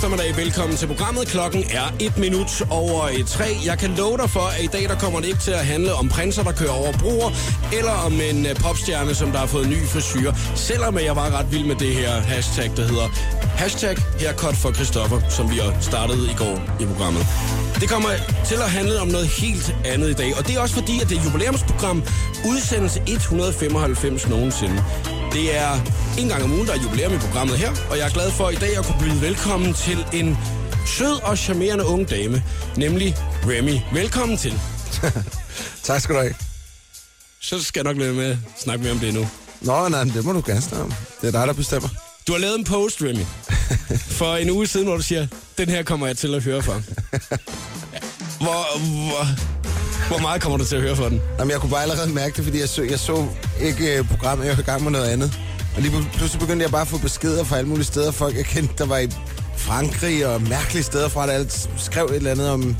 Eftermiddag. Velkommen til programmet. Klokken er et minut over et tre. Jeg kan love dig for, at i dag der kommer det ikke til at handle om prinser, der kører over broer, eller om en øh, popstjerne, som der har fået ny frisyr. Selvom jeg var ret vild med det her hashtag, der hedder hashtag haircut for Christoffer, som vi har startet i går i programmet. Det kommer til at handle om noget helt andet i dag, og det er også fordi, at det jubilæumsprogram udsendelse 195 nogensinde. Det er en gang om ugen, der er jubilæum i programmet her, og jeg er glad for i dag at kunne byde velkommen til en sød og charmerende ung dame, nemlig Remy. Velkommen til. tak skal du have. Så skal jeg nok lade med at snakke mere om det nu. Nå, nej, det må du gerne snakke om. Det er dig, der bestemmer. Du har lavet en post, Remy, for en uge siden, hvor du siger, den her kommer jeg til at høre for. Hvor, hvor, hvor meget kommer du til at høre for den? Jamen, jeg kunne bare allerede mærke det, fordi jeg så, jeg så ikke uh, programmet, jeg var i gang med noget andet. Og lige pludselig begyndte jeg bare at få beskeder fra alle mulige steder. Folk, jeg kendte, der var i Frankrig og mærkelige steder fra, der alt skrev et eller andet om,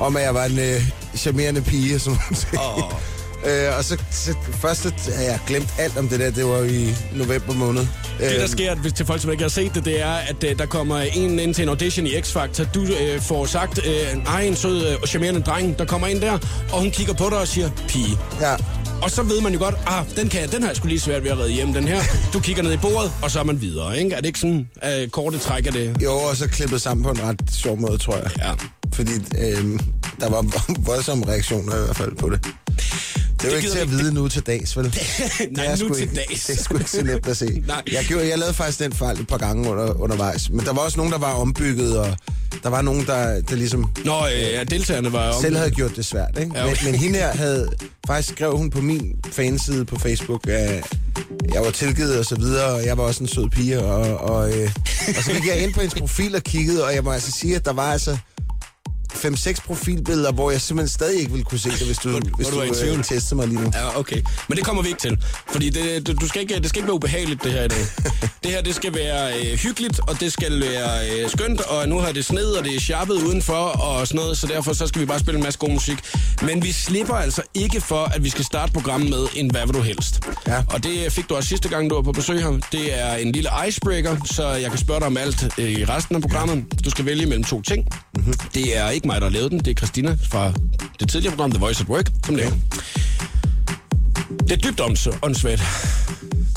om at jeg var en uh, charmerende pige. Sådan oh. Øh, og så, så først havde jeg glemt alt om det der. Det var i november måned. Det, der sker, hvis til folk, som ikke har set det, det er, at uh, der kommer en ind til en audition i X-Factor. Du uh, får sagt, uh, nej, en sød og uh, charmerende dreng, der kommer ind der, og hun kigger på dig og siger, pige. Ja. Og så ved man jo godt, ah, den, kan, den har jeg sgu lige svært ved at redde hjem, den her. Du kigger ned i bordet, og så er man videre, ikke? Er det ikke sådan, uh, korte træk af det? Jo, og så klippet sammen på en ret sjov måde, tror jeg. Ja. Fordi øh, der var voldsomme reaktioner i hvert fald på det. Det er jo ikke til at vide nu til dags, vel? Nej, det er nu til ikke, dags. Det er sgu ikke så nemt at se. Nej. Jeg, gjorde, jeg lavede faktisk den fejl et par gange under, undervejs. Men der var også nogen, der var ombygget, og der var nogen, der, der ligesom... Nå, ja, deltagerne var om... Selv havde gjort det svært, ikke? Ja, okay. men, men hende her havde... Faktisk skrev hun på min fanside på Facebook, at jeg var tilgivet og så videre, og jeg var også en sød pige, og, og, øh, og så gik jeg ind på hendes profil og kiggede, og jeg må altså sige, at der var altså 5-6 profilbilleder, hvor jeg simpelthen stadig ikke ville kunne se det, hvis du, hvis du du, du øh, testede mig lige nu. Ja, okay. Men det kommer vi ikke til. Fordi det, du, du skal ikke, det skal ikke være ubehageligt, det her i dag. det her, det skal være øh, hyggeligt, og det skal være øh, skønt, og nu har det sned, og det er sharpet udenfor, og sådan noget, så derfor så skal vi bare spille en masse god musik. Men vi slipper altså ikke for, at vi skal starte programmet med en Hvad vil du helst? Ja. Og det fik du også sidste gang, du var på besøg her. Det er en lille icebreaker, så jeg kan spørge dig om alt øh, i resten af programmet. Du skal vælge mellem to ting. Mm-hmm. Det er ikke mig, der har lavet den, det er Christina fra det tidligere program, The Voice at Work, som laver. Det er dybt ånds- åndssvagt.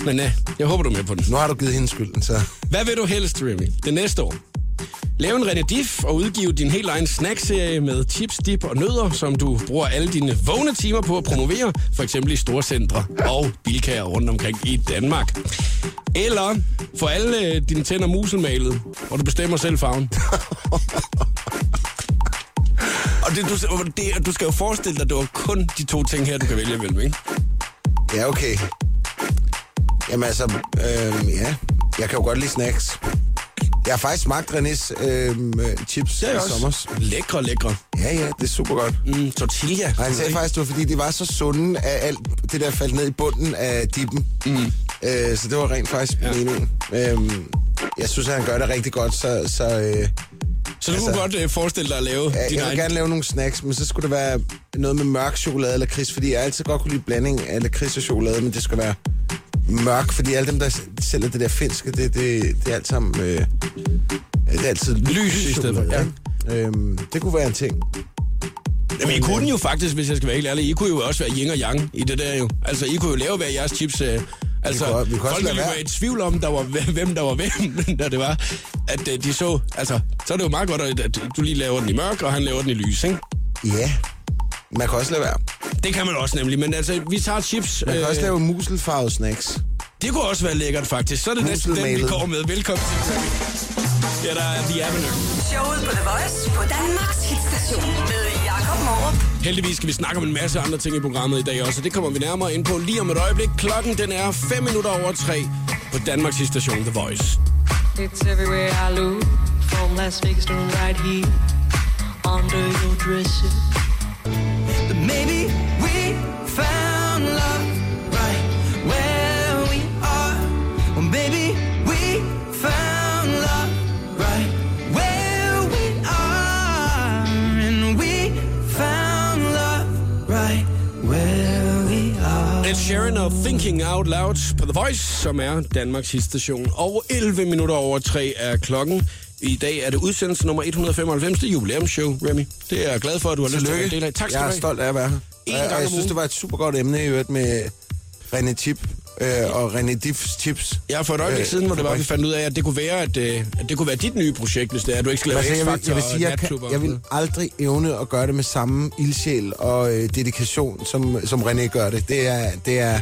Men ja, jeg håber, du er med på den. Nu har du givet hende skylden, så... Hvad vil du helst, Remy, det næste år? Lave en René Diff og udgive din helt egen snackserie med chips, dip og nødder, som du bruger alle dine vågne timer på at promovere, for eksempel i store centre og bilkager rundt omkring i Danmark. Eller få alle øh, dine tænder muselmalet, og du bestemmer selv farven. og det, du, det, du skal jo forestille dig, at det var kun de to ting her, du kan vælge imellem, ikke? Ja, okay. Jamen altså, øh, ja. Jeg kan jo godt lide snacks. Jeg har faktisk smagt Renés øh, chips Det er i sommer. lækre, lækre. Ja, ja, det er super godt. Mm, tortilla. Og han sagde faktisk, det var fordi, de var så sunde, at alt det der faldt ned i bunden af dippen. Mm. Øh, så det var rent faktisk ja. meningen. Øhm, jeg synes, at han gør det rigtig godt, så... så øh, Så du Altså- kunne godt øh, forestille dig at lave Ja, din jeg vil egen... gerne lave nogle snacks, men så skulle det være noget med mørk chokolade eller kris, fordi jeg altid godt kunne lide blanding af lakrids og chokolade, men det skal være mørk, fordi alle dem, der sælger det der finske, det, det, det er alt sammen... Øh, det er altid Lys i stedet for, ikke? Øhm, det kunne være en ting. Jamen, I kunne jo faktisk, hvis jeg skal være helt ærlig, I kunne jo også være yin og yang i det der jo. Altså, I kunne jo lave hver jeres chips. Øh, altså, Vi kunne- vi kunne også folk ville være. i tvivl om, der var, hvem der var hvem, da det var, at øh, de så... Altså, så er det jo meget godt, at at du lige laver den i mørk, og han laver den i lys, ikke? Ja, man kan også lade være. Det kan man også nemlig, men altså, vi tager chips. Man kan øh, også lave muselfarvede snacks. Det kunne også være lækkert, faktisk. Så er det næsten den, vi går med. Velkommen til. Ja, der er The Avenue. Showet på The Voice på Danmarks hitstation med. Heldigvis skal vi snakke om en masse andre ting i programmet i dag også, og det kommer vi nærmere ind på lige om et øjeblik. Klokken den er 5 minutter over 3 på Danmarks station The Voice. It's everywhere I look, from Las Vegas to right here, under your dresses. Maybe Ed Sheeran og Thinking Out Loud på The Voice, som er Danmarks station. Og 11 minutter over 3 er klokken. I dag er det udsendelse nummer 195, det er jubilæumsshow, Remy. Det er jeg glad for, at du har lyst til at del af. Tak skal jeg du er have. stolt af at være her. En jeg, jeg synes, det var et super godt emne i øvrigt med René Chip øh, og René Diffs Chips. Ja, for et øjeblik Øh, siden, hvor det var, vi fandt ud af, at det kunne være, at, øh, at det kunne være dit nye projekt, hvis det er, at du ikke skal lave Altså, jeg, vil, jeg vil sige, jeg, kan, jeg vil aldrig evne at gøre det med samme ildsjæl og øh, dedikation, som, som René gør det. Det er, det er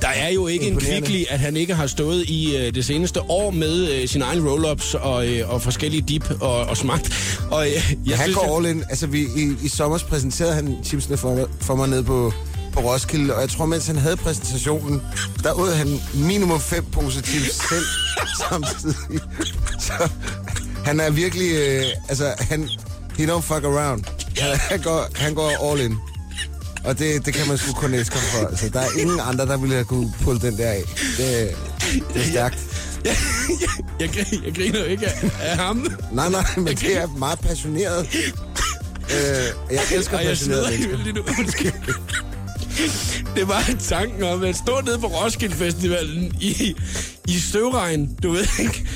Der er jo ikke en kvickly, at han ikke har stået i øh, det seneste år med øh, sine egne roll-ups og, øh, og forskellige dip og, og smagt. Og, øh, jeg han synes, går all in. Altså, vi, i, i sommer præsenterede han chipsene for, for mig nede på, på Roskilde, og jeg tror, mens han havde præsentationen, der åd han minimum fem chips selv samtidig. Så han er virkelig... Øh, altså, han... He don't fuck around. Han, han, går, han går all in. Og det, det kan man sgu kun elske ham for. Altså, der er ingen andre, der ville have kunne pulle den der af. Det, det er stærkt. jeg, jeg, jeg, jeg griner ikke af, af ham. Nej, nej, men det er meget passioneret. Øh, jeg elsker Og jeg passionerede sveder helt mennesker. vildt lige nu. Det var tanken om at stå nede på Roskilde Festivalen i, i støvregn, du ved ikke?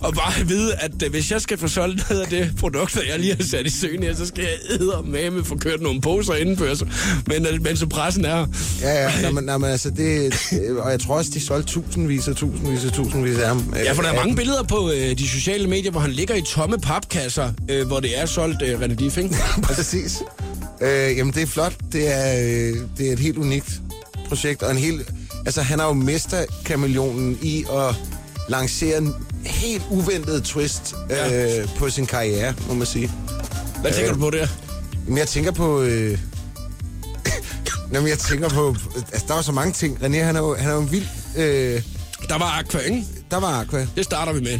Og bare vide, at øh, hvis jeg skal få solgt noget af det produkter, jeg lige har sat i søen her, så skal jeg med få kørt nogle poser indenførs, men, øh, mens pressen er. Ja, ja, nej, men, nej, men altså det, øh, og jeg tror også, de solgte tusindvis og tusindvis og tusindvis af ham. Ja, for der er mange billeder på øh, de sociale medier, hvor han ligger i tomme papkasser, øh, hvor det er solgt øh, René Diff, ikke? Præcis. Øh, jamen, det er flot. Det er, øh, det er et helt unikt projekt, og en helt... Altså, han har jo mester kameleonen i at lancere en helt uventet twist øh, Ja. på sin karriere, må man sige. Hvad tænker du på der? Men jeg tænker på... Øh... Jamen, jeg tænker på... Altså, der var så mange ting. René, han er jo, han er jo en vild... Øh... Der var Aqua, ikke? Der var Aqua. Det starter vi med.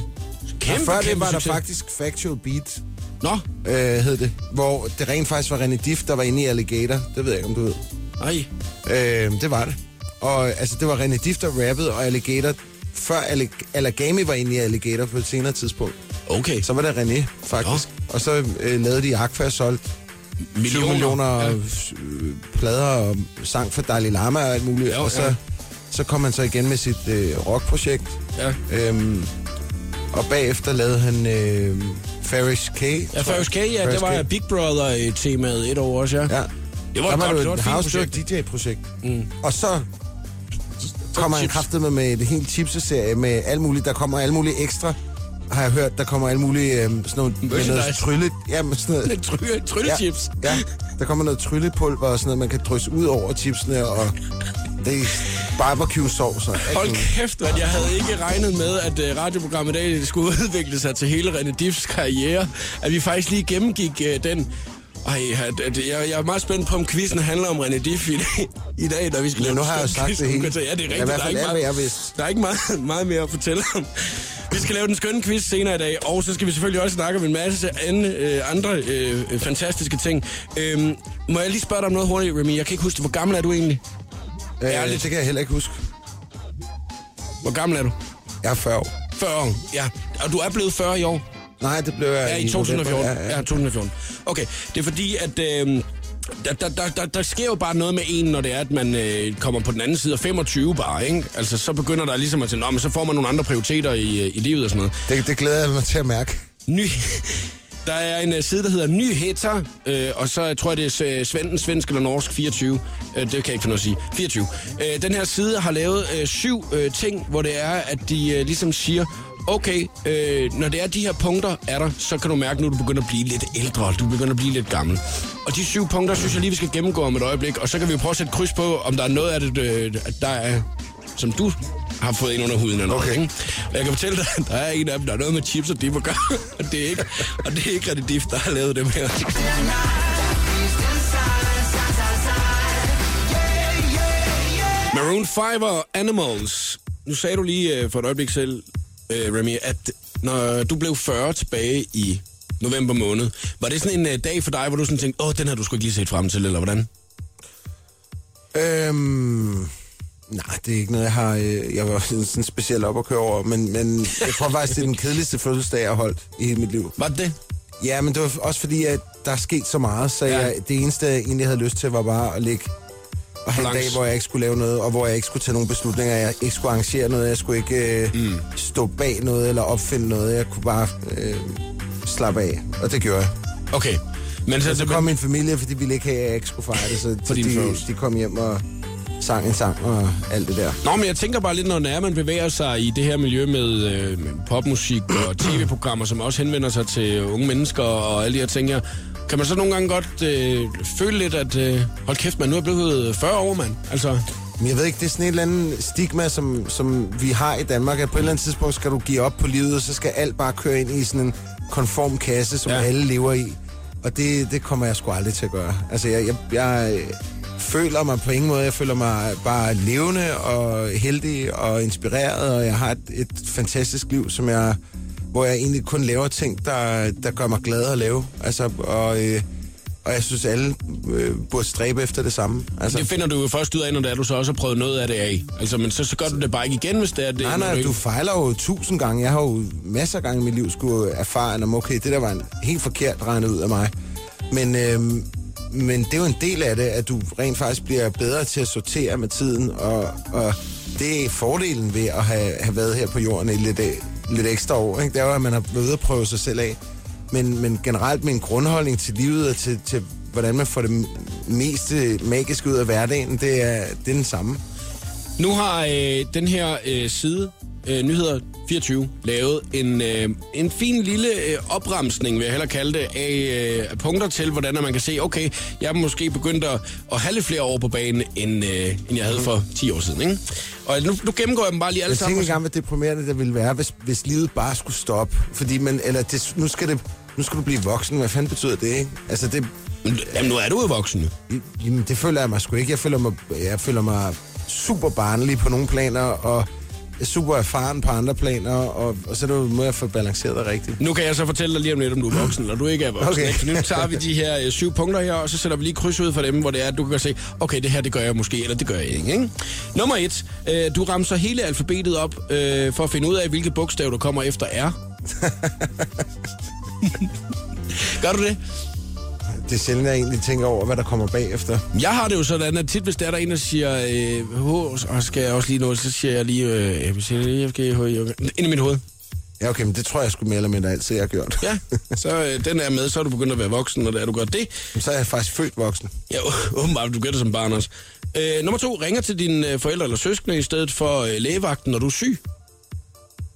Kæmpe, og før det kæmpe var der succes. faktisk Factual Beat, Nå, øh, hed det. Hvor det rent faktisk var René Diff, der var inde i Alligator. Det ved jeg ikke, om du ved. ej. Øh, det var det. Og altså, det var René Diff, der rappede, og Alligator... Før Allig- Allergami var inde i Alligator på et senere tidspunkt. Okay. Så var det René, faktisk. Og så øh, lavede de Aqua og solgte 20 millioner Ja. øh, plader og sang for Dalai Lama og alt muligt. Ja, og så, ja. så kom han så igen med sit øh, rockprojekt. Ja. Øhm, og bagefter lavede han øh, Ferris K. Ja, Ferris K, ja, det var Big Brother-temaet et år også, ja. Ja. Det var der et var godt, det det jo var et house projekt. DJ-projekt. Mm. Og så kommer han kraftet med, med et helt chipseserie med alt muligt. Der kommer alle mulige ekstra, har jeg hørt. Der kommer alle mulige øh, sådan noget, med noget trylle... Ja, med sådan noget, trylle, tryllechips. Ja, ja, der kommer noget tryllepulver og sådan noget, man kan drysse ud over chipsene, og det er alt Hold kæft, at jeg havde ikke regnet med, at uh, radioprogrammet i dag skulle udvikle sig til hele René Diffs karriere. At vi faktisk lige gennemgik uh, den. Ej, jeg, jeg er meget spændt på, om quizzen handler om René Diff i, i dag, når vi skal lave nu har jeg jo sagt quiz. det hele. Ja, det er rigtigt. hvert Der er ikke meget, jeg der er ikke meget, meget mere at fortælle om. Vi skal lave den skønne quiz senere i dag, og så skal vi selvfølgelig også snakke om en masse andre, øh, andre øh, fantastiske ting. Øhm, må jeg lige spørge dig om noget hurtigt, Remy? Jeg kan ikke huske. Hvor gammel er du egentlig? Øh, ærligt. det kan jeg heller ikke huske. Hvor gammel er du? Jeg er 40 år. 40 år, ja. Og du er blevet 40 i år? Nej, det blev jeg Ja, i 2014. november. Ja, ja. 2014. Okay, det er fordi, at... Øh, der, der, der, der, der sker jo bare noget med en, når det er, at man øh, kommer på den anden side af 25 bare, ikke? Altså, så begynder der ligesom at tænke, "Nå, men så får man nogle andre prioriteter i, øh, i livet og sådan noget. Det, det glæder jeg mig til at mærke. Ny... Der er en øh, side, der hedder Nyheter, øh, og så øh, tror jeg, det er øh, Svenden, svensk eller norsk 24. Øh, det kan jeg ikke finde at sige. 24. Øh, den her side har lavet øh, syv øh, ting, hvor det er, at de øh, ligesom siger, okay, øh, når det er de her punkter er der, så kan du mærke, nu du begynder at blive lidt ældre, du begynder at blive lidt gammel. Og de syv punkter, synes jeg lige, vi skal gennemgå om et øjeblik, og så kan vi jo prøve at sætte kryds på, om der er noget af det, øh, der er, som du har fået ind under huden eller noget, Okay. ikke? Og jeg kan fortælle dig, at der er en af dem, der er noget med chips og dip at gøre, og det er ikke, og det er ikke René Diff, der har lavet dem her. Maroon 5 og Animals. Nu sagde du lige øh, for et øjeblik selv, øh, Remy, at når du blev 40 tilbage i november måned, var det sådan en øh, dag for dig, hvor du sådan tænkte, åh, den har du sgu ikke lige set frem til, eller hvordan? Øhm, nej, det er ikke noget, jeg har... Øh, jeg var sådan, specielt op at køre over, men, men jeg tror faktisk, det er den kedeligste fødselsdag, jeg har holdt i hele mit liv. Var det det? Ja, men det var også fordi, at der er sket så meget, så Ja. jeg, det eneste, jeg egentlig havde lyst til, var bare at ligge og have en dag, hvor jeg ikke skulle lave noget, og hvor jeg ikke skulle tage nogle beslutninger, jeg ikke skulle arrangere noget, jeg skulle ikke øh, mm. stå bag noget eller opfinde noget, jeg kunne bare øh, slappe af. Og det gjorde jeg. Okay. Men så, Så kom min familie, fordi de ville ikke have, at jeg ikke skulle fejre det. Så, de, følelser. de kom hjem og sang en sang og alt det der. Nå, men jeg tænker bare lidt, når det er, man bevæger sig i det her miljø med, øh, med popmusik og tv-programmer, som også henvender sig til unge mennesker og alle de her ting her. Kan man så nogle gange godt øh, føle lidt, at øh, hold kæft, man nu er blevet 40 år, mand? Altså, Men jeg ved ikke, det er sådan et eller andet stigma, som, som vi har i Danmark, at på et eller andet tidspunkt skal du give op på livet, og så skal alt bare køre ind i sådan en konform kasse, som Ja. alle lever i. Og det, det kommer jeg sgu aldrig til at gøre. Altså, jeg, jeg, jeg øh, føler mig på ingen måde. Jeg føler mig bare levende og heldig og inspireret, og jeg har et, et fantastisk liv, som jeg, hvor jeg egentlig kun laver ting, der, der gør mig glad at lave. Altså, og, øh, og jeg synes, alle øh, burde stræbe efter det samme. Altså, det finder du jo først ud af, når det er, du så også har prøvet noget af det af. Altså, men så, så gør du det bare ikke igen, hvis det er det. Nej, nej, ikke- du fejler jo tusind gange. Jeg har jo masser af gange i mit liv skulle erfare, at okay, det der var en helt forkert regnet ud af mig. Men, øhm, men det er jo en del af det, at du rent faktisk bliver bedre til at sortere med tiden, og, og det er fordelen ved at have, have været her på jorden i lidt, lidt ekstra år. Ikke? Det er jo, at man har været ude at prøve sig selv af. Men, men generelt min grundholdning til livet og til, til hvordan man får det mest magiske ud af hverdagen, det er, det er den samme. Nu har øh, den her øh, side, øh, Nyheder 24, lavet en, øh, en fin lille øh, opremsning, vil jeg hellere kalde det, af øh, punkter til, hvordan man kan se, okay, jeg er måske begyndt at, at have lidt flere år på banen, end, øh, end jeg havde for 10 år siden. Ikke? Og nu, nu gennemgår jeg dem bare lige alle Jeg sammen. tænker engang, hvad deprimerende det ville være, hvis, hvis livet bare skulle stoppe. Fordi man, eller det, nu, skal det, nu skal du blive voksen. Hvad fanden betyder det, ikke? Altså, det, Jamen, nu er du jo voksen. jamen, det føler jeg mig sgu ikke. Jeg føler mig, jeg føler mig super barnlig på nogle planer, og super erfaren på andre planer, og, og så er det jo måde at få balanceret det rigtigt. Nu kan jeg så fortælle dig lige om lidt, om du er voksen, eller du ikke er voksen. Okay. Okay. Nu tager vi de her øh, syv punkter her, og så sætter vi lige kryds ud for dem, hvor det er, at du kan se, okay, det her, det gør jeg måske, eller det gør jeg ikke. ikke? Nummer et, øh, du ramser hele alfabetet op, øh, for at finde ud af, hvilket bogstav, der kommer efter R. gør du det? Det er sjældent, jeg egentlig tænker over, hvad der kommer bagefter. Jeg har det jo sådan, at tit, hvis der er der en, der siger øh, og skal jeg også lige nå, så siger jeg lige øh, ABC, F, G, H, I, O, G. ind i mit hoved. Ja, okay, men det tror jeg sgu mere eller mindre altid, jeg har gjort. Ja, så øh, den er med, så er du begyndt at være voksen, og da du gør det, Så er jeg faktisk født voksen. Ja, åbenbart, du gør det som barn også. Øh, nummer to, ringer til dine øh, forældre eller søskende i stedet for øh, lægevagten, når du er syg.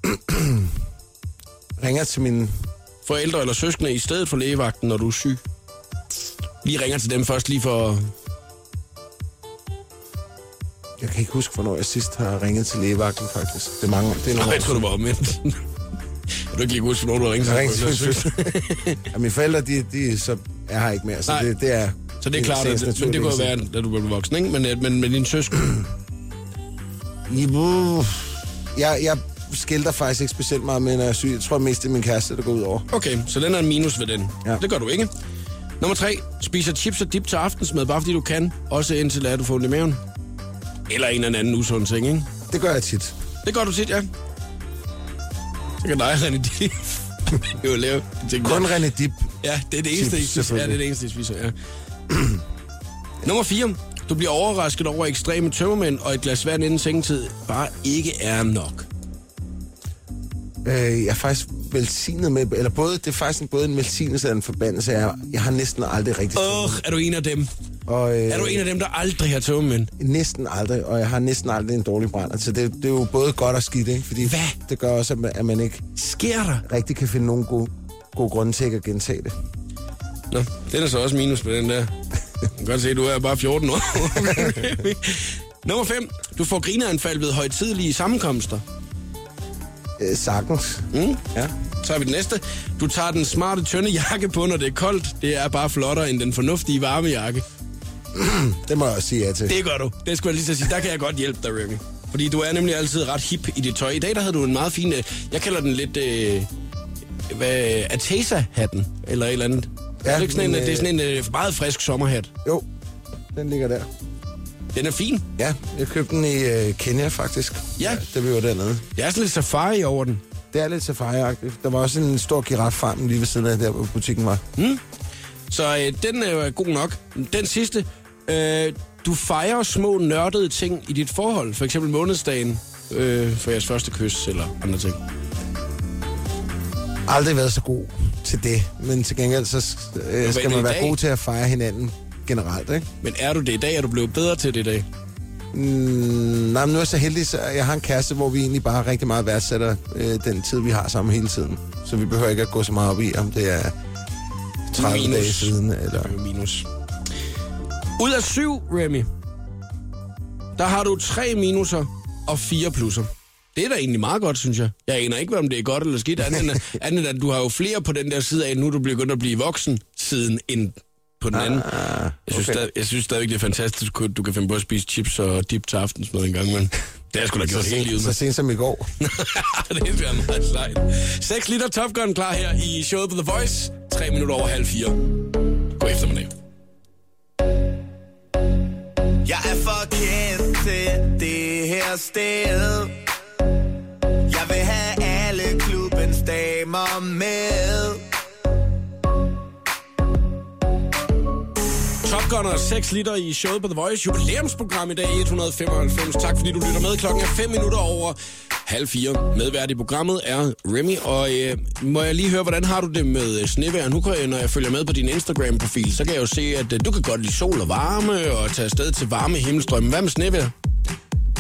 Ringer til min... Forældre eller søskende i stedet for lægevagten, når du er syg. Lige ringer til dem først lige for... Jeg kan ikke huske, hvornår jeg sidst har ringet til lægevagten, faktisk. Det er mange Det er år jeg tror, du var omvendt. Er du ikke lige huske, hvornår du har ringet til Jeg dine ringer til ja, mine forældre, de, de så er her ikke mere, så Nej. det, det er... Så det er klart, at, sagens men det kunne jeg være, da du blev voksen, ikke? Men, men med din søskende. Jo, Jeg, jeg skilter faktisk ikke specielt meget med, når jeg er syg. Jeg tror mest, det er min kæreste, der går ud over. Okay, så den er en minus ved den. Ja. Det gør du ikke. Nummer tre, spiser chips og dip til aftensmad, bare fordi du kan. Også indtil at du får ondt i maven. Eller en eller anden usund ting, ikke? Det gør jeg tit. Det gør du tit, ja. Så kan dig, René, de jo lave ting. Kun. René Dip. Ja, det er det eneste, Chips, spiser. Ja, det er det eneste, I spiser, ja. Nummer 4. Du bliver overrasket over ekstreme tømmermænd, og et glas vand inden sengetid bare ikke er nok. Øh, jeg er faktisk velsignet med, eller både, det er faktisk en, både en velsignelse og en forbandelse. Jeg, jeg har næsten aldrig rigtig Åh, er du en af dem? Og, øh, Er du en af dem, der aldrig har tømmermænd? Næsten aldrig, og jeg har næsten aldrig en dårlig brand. Altså, det, det er jo både godt og skidt, ikke? Fordi Hvad? det gør også, at man, at man ikke Sker der? rigtig kan finde nogen gode, gode grunde til ikke at gentage det. Nå, den er så også minus på den der. Jeg kan godt se, at du er bare 14 år. Nummer 5. Du får grineanfald ved højtidlige sammenkomster. Øh, sagtens. Mm? Ja. Så har vi den næste. Du tager den smarte, tynde jakke på, når det er koldt. Det er bare flottere end den fornuftige varme jakke. Det må jeg også sige ja til. Det gør du. Det skulle jeg lige at sige. Der kan jeg godt hjælpe dig, Remy. Fordi du er nemlig altid ret hip i dit tøj. I dag der havde du en meget fin... øh, Jeg kalder den lidt... Øh, hvad, Atesa-hatten, eller et eller andet. Ja, det, er sådan en, men, øh, det er sådan en øh, meget frisk sommerhat. Jo, den ligger der. Den er fin. Ja, jeg købte den i øh, Kenya faktisk. Ja. Da vi var dernede. Jeg er sådan lidt safari over den. Det er lidt safari-agtigt. Der var også en stor giraffarm lige ved siden af der, hvor butikken var. Så øh, den er jo god nok. Den sidste. Øh, du fejrer små nørdede ting i dit forhold. For eksempel månedsdagen øh, for jeres første kys eller andre ting. Aldrig været så god. til det. Men til gengæld, så øh, skal man være dag? god til at fejre hinanden generelt, ikke? Men er du det i dag? Er du blevet bedre til det i dag? Mm, nej, men nu er jeg så heldig, så jeg har en kæreste, hvor vi egentlig bare rigtig meget værdsætter øh, den tid, vi har sammen hele tiden. Så vi behøver ikke at gå så meget op i, om det er 30 Minus. dage siden, eller... Minus. Ud af syv, Remy, der har du tre minuser og fire plusser. Det er da egentlig meget godt, synes jeg. Jeg aner ikke, om det er godt eller skidt, andet end, andet end at du har jo flere på den der side af, nu du begyndt at blive voksen siden end på den anden. Jeg synes, okay. okay. jeg synes stadigvæk, det er fantastisk, at du kan finde på at spise chips og dip til aftensmad en gang, men det har jeg sgu da gjort Så, hele livet så sent som i går. det er svært meget sejt. 6 liter Top Gun klar her i showet på The Voice. 3 minutter over halv fire. God eftermiddag. Jeg er for kendt til det her sted Jeg vil have alle klubbens damer med Top Gun og 6 liter i showet på The Voice. Jubilæumsprogram i dag 195. Tak fordi du lytter med. Klokken er 5 minutter over halv fire. Medvært i programmet er Remy. Og øh, må jeg lige høre, hvordan har du det med øh, snevejr? Nu kan jeg, når jeg følger med på din Instagram-profil, så kan jeg jo se, at øh, du kan godt lide sol og varme og tage afsted til varme himmelstrømme. Hvad med snevejr?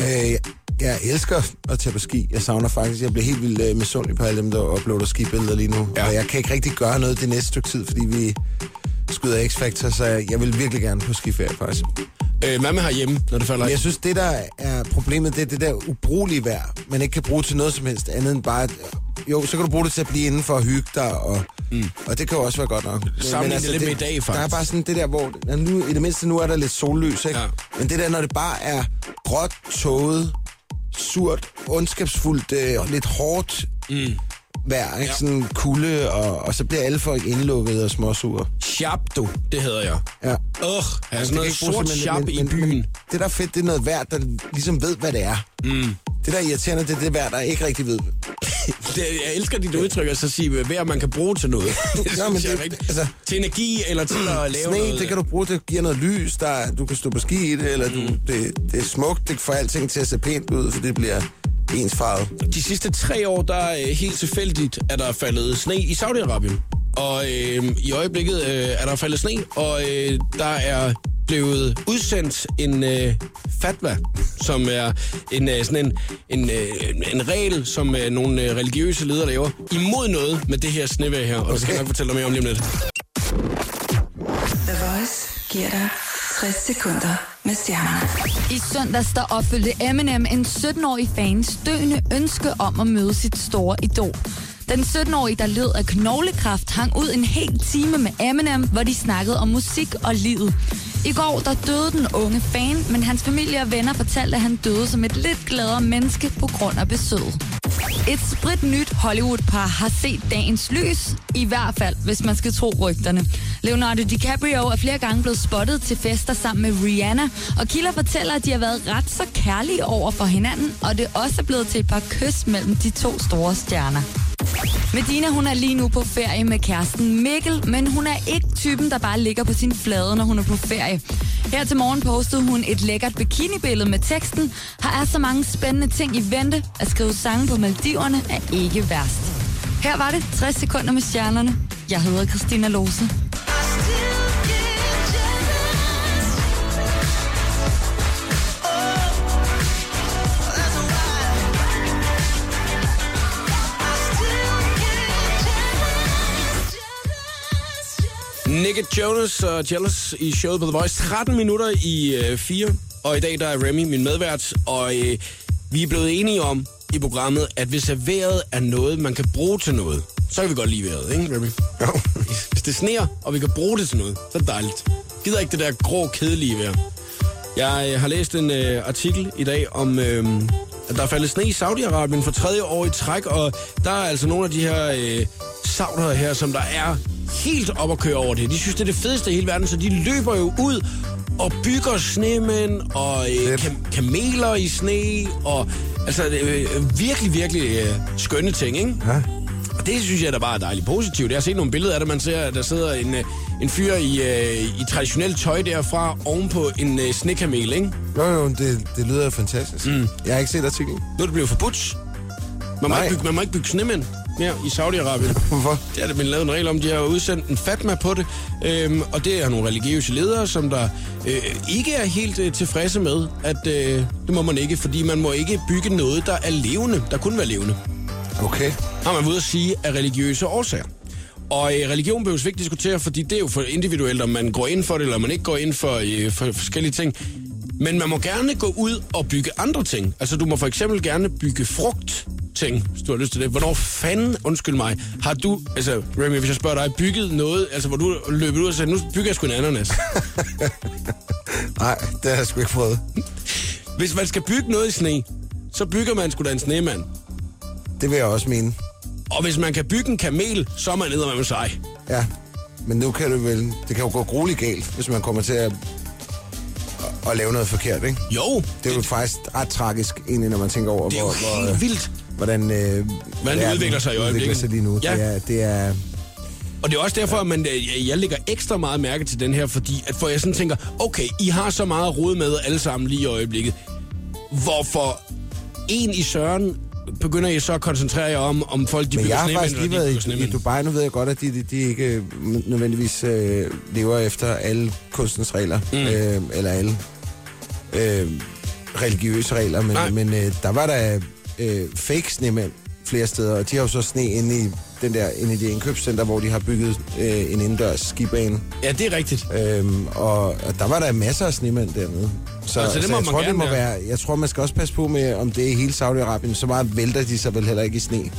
Øh, jeg elsker at tage på ski. Jeg savner faktisk, jeg bliver helt vildt øh, misundelig på alle dem, der uploader skibilleder lige nu. Ja. Og jeg kan ikke rigtig gøre noget det næste stykke tid, fordi vi skyder X-Factor, så jeg vil virkelig gerne på skiferie faktisk. Øh, hvad med herhjemme, når det falder Men jeg synes, det der er problemet, det er det der ubrugelige vejr, man ikke kan bruge til noget som helst andet end bare... At, jo, så kan du bruge det til at blive inden for at hygge dig, og, mm. og det kan jo også være godt nok. Men- Sammenligne det lidt med i dag, Der er faktisk. bare sådan det der, hvor... Nu, I det mindste nu er der lidt sollys, ikke? Ja. Men det der, når det bare er gråt, tåget, surt, ondskabsfuldt, øh, lidt hårdt mm. vejr, ikke? Ja. Sådan kulde, og, og så bliver alle folk indlukket og småsure. Sharp, du. Det hedder jeg. Ja. Ugh, sådan Det noget sort men- i men- byen. Men det, der er fedt, det er noget vejr, der ligesom ved, hvad det er. Mm. Det, der er irriterende, det er det vejr, der ikke rigtig ved. Det, jeg elsker dit udtryk, at så sige, hvad man kan bruge til noget. det Nå, men det- rigtigt. altså- til energi, eller til at lave Sne, noget... det kan du bruge, det giver noget lys, der, du kan stå på ski i det, eller du, Mm. det, det er smukt, det får alting til at se pænt ud, for det bliver ensfarvet. De sidste tre år, der er øh, helt tilfældigt, at der er faldet sne i Saudi-Arabien. Og øh, i øjeblikket øh, er der faldet sne, og øh, der er blevet udsendt en øh, fatwa, som er en, øh, sådan en, en, øh, en regel, som øh, nogle øh, religiøse ledere laver, imod noget med det her snevejr her. Og det skal jeg nok fortælle dig mere om lige om lidt. The Voice giver dig 60 sekunder med stjernerne. I søndags der opfyldte Eminem en 17-årig fans døende ønske om at møde sit store idol. Den 17-årige, der led af knoglekræft, hang ud en hel time med Eminem, hvor de snakkede om musik og livet. I går der døde den unge fan, men hans familie og venner fortalte, at han døde som et lidt gladere menneske på grund af besøget. Et sprit nyt Hollywood-par har set dagens lys, i hvert fald hvis man skal tro rygterne. Leonardo DiCaprio er flere gange blevet spottet til fester sammen med Rihanna, og kilder fortæller, at de har været ret så kærlige over for hinanden, og det er også blevet til et par kys mellem de to store stjerner. Medina hun er lige nu på ferie med kæresten Mikkel, men hun er ikke typen, der bare ligger på sin flade, når hun er på ferie. Her til morgen postede hun et lækkert bikinibillede med teksten, har er så mange spændende ting i vente, at skrive sange på Maldiverne er ikke værst. Her var det 60 sekunder med stjernerne. Jeg hedder Christina Lose. Nick Jonas og Jealous i showet på The Voice. 13 minutter i øh, 4, og i dag der er Remy min medvært, og øh, vi er blevet enige om i programmet, at hvis er vejret er noget, man kan bruge til noget, så kan vi godt lide vejret, ikke Remy? Jo. Hvis det sneer, og vi kan bruge det til noget, så er det dejligt. Gider ikke det der grå, kedelige vejr. Jeg øh, har læst en øh, artikel i dag om, øh, at der er faldet sne i Saudi-Arabien for tredje år i træk, og der er altså nogle af de her øh, saudere her, som der er helt op at køre over det. De synes, det er det fedeste i hele verden, så de løber jo ud og bygger snemænd og øh, kam- kameler i sne, og altså øh, virkelig, virkelig øh, skønne ting, ikke? Ja. Og det synes jeg da bare er dejligt positivt. Jeg har set nogle billeder af det, man ser, at der sidder en, øh, en fyr i, øh, i traditionelt tøj derfra ovenpå en øh, snekamel, ikke? Jo, jo, det, det lyder fantastisk. Mm. Jeg har ikke set artiklen. Nu er det blevet forbudt. Man må, ikke bygge, man må ikke bygge snemænd. Mere i Saudi-Arabien. Hvorfor? Det er det, man lavet en regel om. De har udsendt en fatma på det, øhm, og det er nogle religiøse ledere, som der øh, ikke er helt øh, tilfredse med, at øh, det må man ikke, fordi man må ikke bygge noget, der er levende, der kunne være levende. Okay. Har man ved at sige af religiøse årsager. Og øh, religion behøves vi ikke diskutere, fordi det er jo for individuelt, om man går ind for det, eller man ikke går ind for, øh, for forskellige ting. Men man må gerne gå ud og bygge andre ting. Altså, du må for eksempel gerne bygge frugt ting, hvis du har lyst til det. Hvornår fanden, undskyld mig, har du, altså Remy, hvis jeg spørger dig, bygget noget, altså hvor du løbet ud og sagde, nu bygger jeg sgu en ananas. Nej, det har jeg sgu ikke prøvet. hvis man skal bygge noget i sne, så bygger man sgu da en snemand. Det vil jeg også mene. Og hvis man kan bygge en kamel, så er man ned med sig. Ja. Men nu kan det vel... Det kan jo gå grueligt galt, hvis man kommer til at, at, lave noget forkert, ikke? Jo, Det er jo faktisk ret tragisk, egentlig, når man tænker over, det er jo hvor, hvor, helt vildt. Hvordan, øh, verden udvikler sig i udvikler øjeblikket. sig lige nu. Ja. Det, er, det er... Og det er også derfor, at man, øh, jeg lægger ekstra meget mærke til den her, fordi at for jeg sådan tænker, okay, I har så meget at rode med alle sammen lige i øjeblikket. Hvorfor en i Søren begynder I så at koncentrere jer om, om folk de Men jeg har faktisk lige været i, i? Dubai. Nu ved jeg godt, at de, de, de ikke øh, nødvendigvis øh, lever efter alle kunstens regler. Mm. Øh, eller alle øh, religiøse regler. Men, Nej. men øh, der var der øh, fake snemænd flere steder. Og de har jo så sne inde i den der inde i det indkøbscenter, hvor de har bygget øh, en indendørs skibane. Ja, det er rigtigt. Øhm, og, og der var der masser af snemænd dernede. Så, Altså, det så må jeg man tror, det må være. jeg tror, man skal også passe på med, om det er i hele Saudi-Arabien. Så meget vælter de sig vel heller ikke i sne.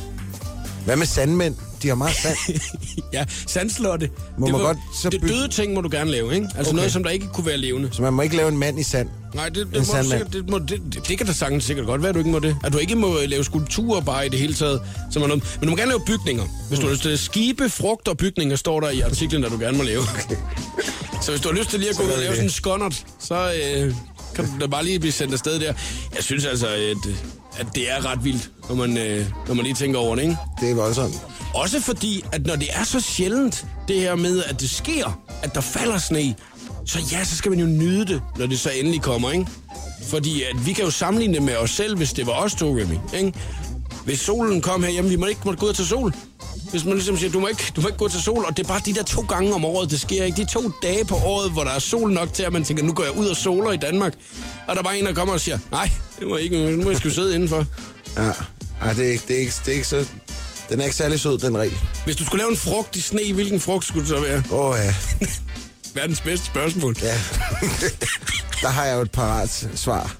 Hvad med sandmænd? De har meget sand. ja, sandslotte. Må det, man var- godt så det døde ting må du gerne lave, ikke? Altså Okay. okay. noget, som der ikke kunne være levende. så man må ikke lave en mand i sand. Nej, det, En det, må sikkert, det, må, det, det, det kan da sagtens sikkert godt være, at du ikke må det. At du ikke må øh, lave skulpturer bare i det hele taget. Som er noget. Men du må gerne lave bygninger. Hvis du har lyst til. Skibe, frugt og bygninger står der i artiklen, der du gerne må lave. så hvis du har lyst til lige at gå ud og lave sådan en skonnert, så øh, kan du da bare lige blive sendt afsted der. Jeg synes altså, at, at det er ret vildt, når man, øh, når man lige tænker over det, ikke? Det er voldsomt. Også fordi, at når det er så sjældent, det her med, at det sker, at der falder sne, så ja, så skal man jo nyde det, når det så endelig kommer, ikke? Fordi at vi kan jo sammenligne det med os selv, hvis det var os to, Remy, ikke? Hvis solen kom her, jamen vi må ikke måtte gå ud til sol. Hvis man ligesom siger, du må, ikke, du må ikke gå til sol, og det er bare de der to gange om året, det sker ikke. De to dage på året, hvor der er sol nok til, at man tænker, nu går jeg ud og soler i Danmark. Og der er bare en, der kommer og siger, nej, det må jeg ikke, nu må jeg sgu sidde indenfor. Ja. Ej, det er, ikke, det, er ikke, det er ikke så... Den er ikke særlig sød, den regel. Hvis du skulle lave en frugt i sne, hvilken frugt skulle det så være? Åh oh, ja. Verdens bedste spørgsmål. ja. Der har jeg jo et parat svar.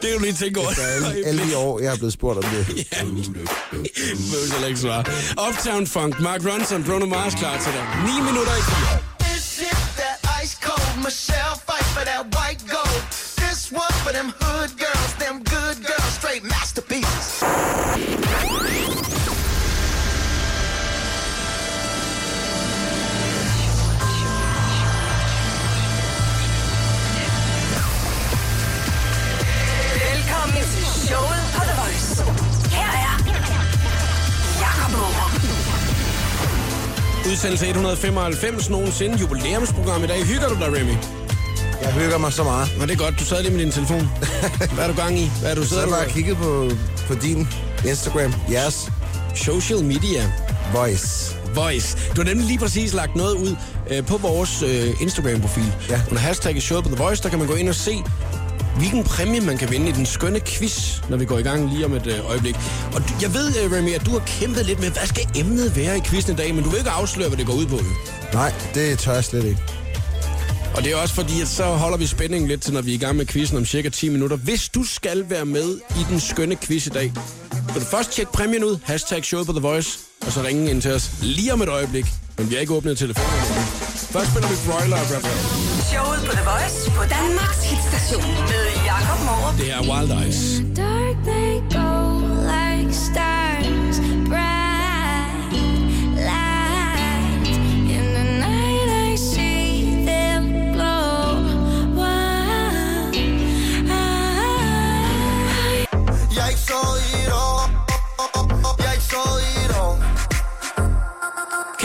Det kan du lige tænke over. Der er alle, alle de år, jeg er blevet spurgt om det. Ja, behøver heller ikke svare. Uptown Funk, Mark Ronson, Bruno Mars klar til dig. 9 minutter i 4. This shit that ice cold Michelle fight for that white gold. This one for them hood girls, them good girls, straight masterpieces. Velkommen til showet på The Voice. Her er Jakob Morup. Udsendelse 195 nogensinde. Jubilæumsprogram i dag. Hygger du dig, Remy? Jeg hygger mig så meget. Var det godt? Du sad lige med din telefon. Hvad er du gang i? Hvad er du sidder jeg du bare kigget på, på din Instagram. Jeres Social media. voice. Voice. Du har nemlig lige præcis lagt noget ud øh, på vores øh, Instagram-profil. Ja. Under hashtagget showet på The Voice, der kan man gå ind og se, hvilken præmie man kan vinde i den skønne quiz, når vi går i gang lige om et øh, øjeblik. Og du- jeg ved, øh, Remy, at du har kæmpet lidt med, hvad skal emnet være i quizzen i dag, men du vil ikke afsløre, hvad det går ud på. Nej, det tør jeg slet ikke. Og det er også fordi, at så holder vi spændingen lidt til, når vi er i gang med quizzen om cirka 10 minutter. Hvis du skal være med i den skønne quiz i dag, vil du først tjekke præmien ud, hashtag showet på The Voice, og så ringe ind til os lige om et øjeblik. Men vi har ikke åbnet telefonen. Først spiller vi Broiler og Rap Rap. Showet på The Voice på Danmarks hitstation med Jakob Morup. Det er Wild Eyes. Dark they go like stars, bright light. In the night I see them glow. Wild eyes. Jeg så it all. Jeg så it all.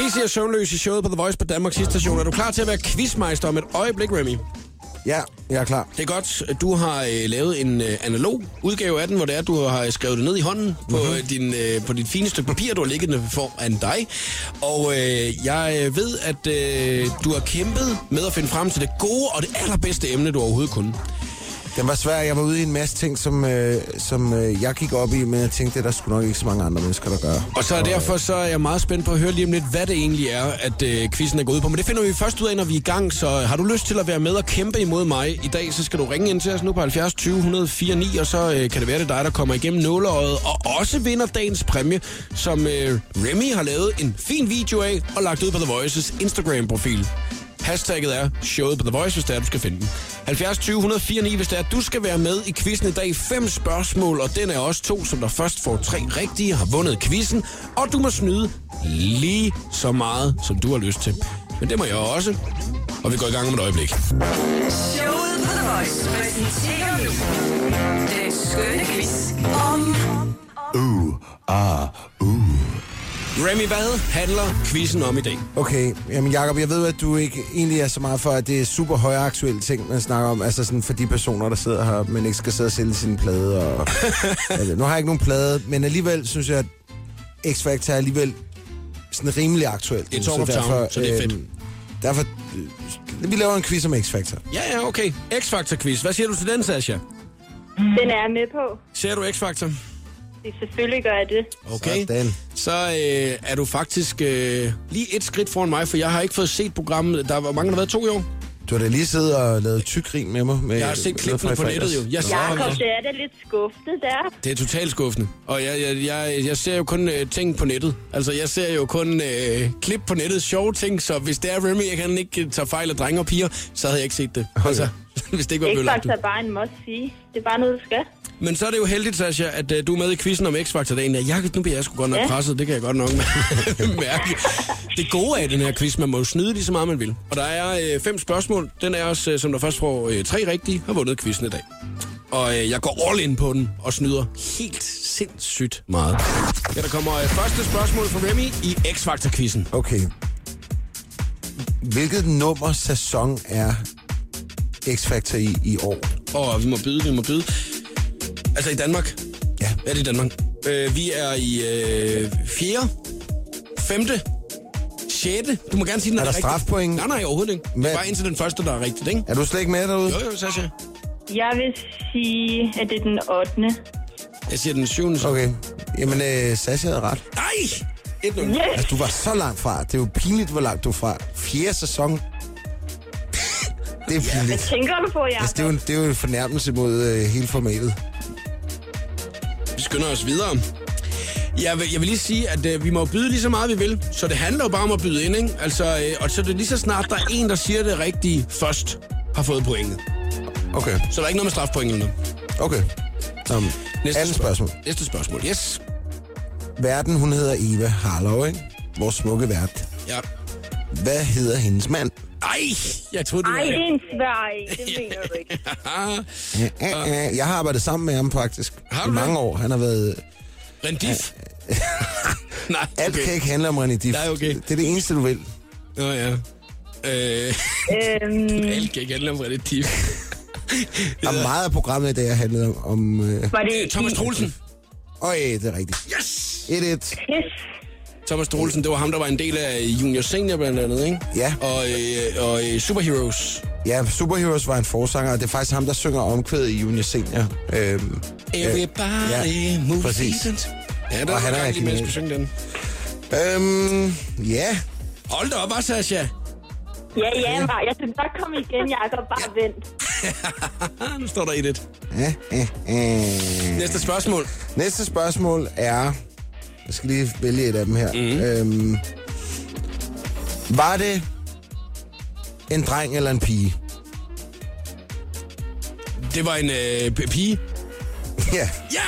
Casey er søvnløs i showet på The Voice på Danmarks station. Er du klar til at være quizmeister om et øjeblik, Remy? Ja, jeg er klar. Det er godt. Du har øh, lavet en øh, analog udgave af den, hvor det er, du har skrevet det ned i hånden på, Mhm. øh, din, øh, på dit fine stykke papir, du har liggende foran dig. Og øh, jeg øh, ved, at øh, du har kæmpet med at finde frem til det gode og det allerbedste emne, du overhovedet kunne. Den var svær. Jeg var ude i en masse ting, som, øh, som øh, jeg gik op i, men jeg tænkte, det er der sgu nok ikke så mange andre mennesker, der gør. Og så er derfor så er jeg meget spændt på at høre lige om lidt, hvad det egentlig er, at øh, quizzen er gået ud på. Men det finder vi først ud af, når vi er i gang. Så har du lyst til at være med og kæmpe imod mig i dag, så skal du ringe ind til os nu på 70 20 104 9, og så øh, kan det være, det er dig, der kommer igennem nåleøjet og også vinder dagens præmie, som øh, Remy har lavet en fin video af og lagt ud på The Voices Instagram-profil. Hashtagget er showet på The Voice, hvis det er, du skal finde den. 70 20 104 9, hvis det er, du skal være med i quizzen i dag. Fem spørgsmål, og den er også to, som der først får tre rigtige, har vundet quizzen. Og du må snyde lige så meget, som du har lyst til. Men det må jeg også. Og vi går i gang om et øjeblik. Showet på The Voice præsenterer nu den skønne quiz om Remy, hvad handler quizzen om i dag? Okay, jamen Jacob, jeg ved, at du ikke egentlig er så meget for, at det er super højaktuelle ting, man snakker om. Altså sådan for de personer, der sidder her, men ikke skal sidde og sælge sine plade. Og, altså, nu har jeg ikke nogen plade, men alligevel synes jeg, at X-Factor er alligevel sådan rimelig aktuelt. Det er talk of town, så det er fedt. derfor, øh, vi laver en quiz om X-Factor. Ja, ja, okay. X-Factor-quiz. Hvad siger du til den, Sasha? Den er jeg med på. Ser du X-Factor? Det selvfølgelig gør jeg det. Okay. Sådan. Så øh, er du faktisk øh, lige et skridt foran mig, for jeg har ikke fået set programmet. Der var mange, der har været to i år. Du har da lige siddet og lavet tyggrin med mig. Med, Jeg har set klippene på nettet jo. Jeg, Jakob, ser, det er da lidt skuffende der. det er totalt skuffende. Og jeg, jeg, jeg, jeg ser jo kun øh, ting på nettet. Altså, jeg ser jo kun øh, klip på nettet, sjove ting. Så hvis det er Remy, jeg kan ikke tage fejl af drenge og piger, så havde jeg ikke set det. Altså, hvis det ikke var blevet lagt ud. X-Factor er bare en must sige. Det er bare noget, du skal. Men så er det jo heldigt, Sasha, at uh, du er med i quizzen om X-Factor dagen. Jeg, nu bliver jeg sgu godt nok Ja. presset, det kan jeg godt nok mærke. Det gode af den her quiz, man må jo snyde lige så meget, man vil. Og der er øh, fem spørgsmål. Den er også, øh, som der først får øh, tre rigtige, har vundet quizzen i dag. Og øh, jeg går all in på den og snyder helt sindssygt meget. Ja, der kommer øh, første spørgsmål fra Remy i X-Factor-quizzen. Okay. Hvilket nummer sæson er X-Factor i i år? Og vi må byde, vi må byde. Altså i Danmark. Ja. Ja, det er i Danmark. Øh, vi er i øh, 4., 5., 6. Du må gerne sige, den Er der rigtig. strafpoint? Nej, nej, overhovedet ikke. Det Hvad? er bare indtil den første, der er rigtigt, ikke? Er du slet ikke med derude? Jo, jo, Sasha. Jeg vil sige, at det er den 8. Jeg siger den 7. Okay. Okay. Jamen, øh, Sasha havde ret. Nej! 1-0. Yes! Altså, du var så langt fra. Det er jo pinligt, hvor langt du er fra. Fjerde sæson. Det er Hvad pinligt. tænker du på, Jacob? Altså, det, er jo, det er jo en fornærmelse mod øh, hele formatet. Vi skynder os videre. Jeg vil, jeg vil lige sige, at øh, vi må byde lige så meget, vi vil. Så det handler jo bare om at byde ind, ikke? Altså, øh, og så er det lige så snart, der er en, der siger det rigtige først, har fået pointet. Okay, Så der er ikke noget med strafpoint eller noget. okay. Um, andet spørgsmål. Næste spørgsmål, yes. Verden, hun hedder Eva Harlow, ikke? Vores smukke vært. Ja. Hvad hedder hendes mand? Ej, jeg troede, det Ej, var... det er en svær en. Det mener du ikke. Ah, Ja, ja, Jeg har arbejdet sammen med ham faktisk. Har I du det? mange år. Han har været... Rendif? Nej, Alt okay. kan ikke handle om René Diff. Nej, okay. Det er det eneste, du vil. Nå ja. Øh, øhm, alt kan ikke handle om Rendif. Og meget af programmet i dag om... om øh... var det Thomas Troelsen. Øj, det er rigtigt. Yes! 1-1. Yes. Thomas Troelsen, det var ham, der var en del af Junior Senior blandt andet, ikke? Ja. Og, øh, og øh, Superheroes. Ja, Superheroes var en forsanger, og det er faktisk ham, der synger omkvædet i Junior Senior. Øhm, Everybody ja, move præcis. decent. Ja, der Og han er genial. skulle synge den. øhm, ja. Hold da op, Sasha. Ja, ja, bare. Jeg skal godt komme igen, Jacob. Bare vent. Ah, nu står der i det. Ja, ja, ja. Næste spørgsmål. Næste spørgsmål er... Jeg skal lige vælge et af dem her. Mm. Øhm, var det en dreng eller en pige? Det var en øh, p- pige. Ja. Ja!